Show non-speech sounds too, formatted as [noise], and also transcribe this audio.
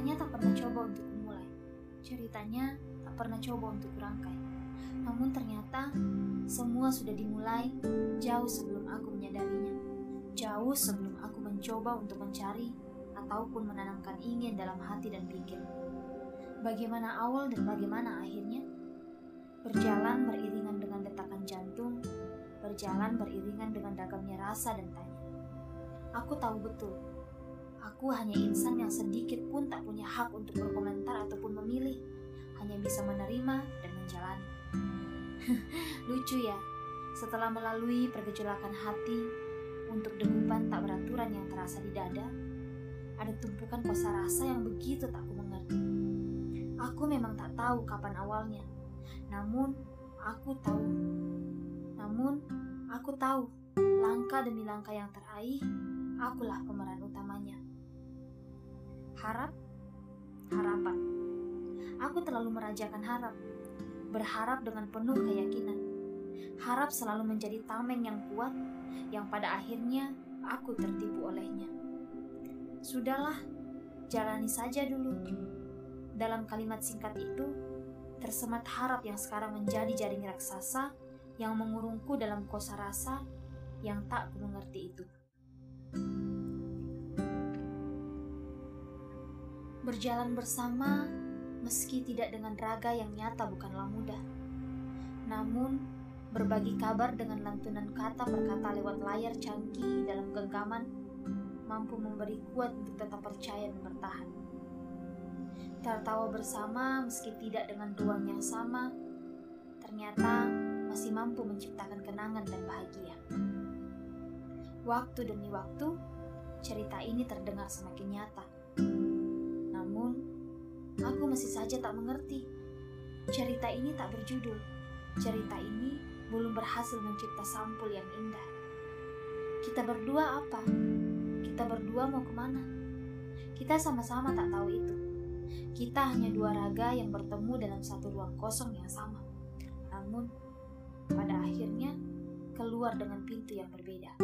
Ceritanya tak pernah coba untuk memulai. Ceritanya tak pernah coba untuk kurangkai. Namun ternyata semua sudah dimulai jauh sebelum aku menyadarinya. Jauh sebelum aku mencoba untuk mencari ataupun menanamkan ingin dalam hati dan pikir. Bagaimana awal dan bagaimana akhirnya? Berjalan beriringan dengan detakan jantung, berjalan beriringan dengan dagamnya rasa dan tanya. Aku tahu betul Aku hanya insan yang sedikit pun tak punya hak untuk berkomentar ataupun memilih, hanya bisa menerima dan menjalani. [laughs] Lucu ya, setelah melalui pergejolakan hati untuk degupan tak beraturan yang terasa di dada, ada tumpukan kosa rasa yang begitu tak ku mengerti. Aku memang tak tahu kapan awalnya, namun aku tahu. Namun aku tahu langkah demi langkah yang teraih, akulah pemeran utamanya harap, harapan. Aku terlalu merajakan harap, berharap dengan penuh keyakinan. Harap selalu menjadi tameng yang kuat, yang pada akhirnya aku tertipu olehnya. Sudahlah, jalani saja dulu. Dalam kalimat singkat itu, tersemat harap yang sekarang menjadi jaring raksasa yang mengurungku dalam kosa rasa yang tak ku mengerti itu. Berjalan bersama, meski tidak dengan raga yang nyata bukanlah mudah. Namun, berbagi kabar dengan lantunan kata per kata lewat layar canggih dalam genggaman mampu memberi kuat untuk tetap percaya dan bertahan. Tertawa bersama meski tidak dengan ruang yang sama, ternyata masih mampu menciptakan kenangan dan bahagia. Waktu demi waktu, cerita ini terdengar semakin nyata Aku masih saja tak mengerti. Cerita ini tak berjudul. Cerita ini belum berhasil mencipta sampul yang indah. Kita berdua apa? Kita berdua mau ke mana? Kita sama-sama tak tahu itu. Kita hanya dua raga yang bertemu dalam satu ruang kosong yang sama. Namun, pada akhirnya keluar dengan pintu yang berbeda.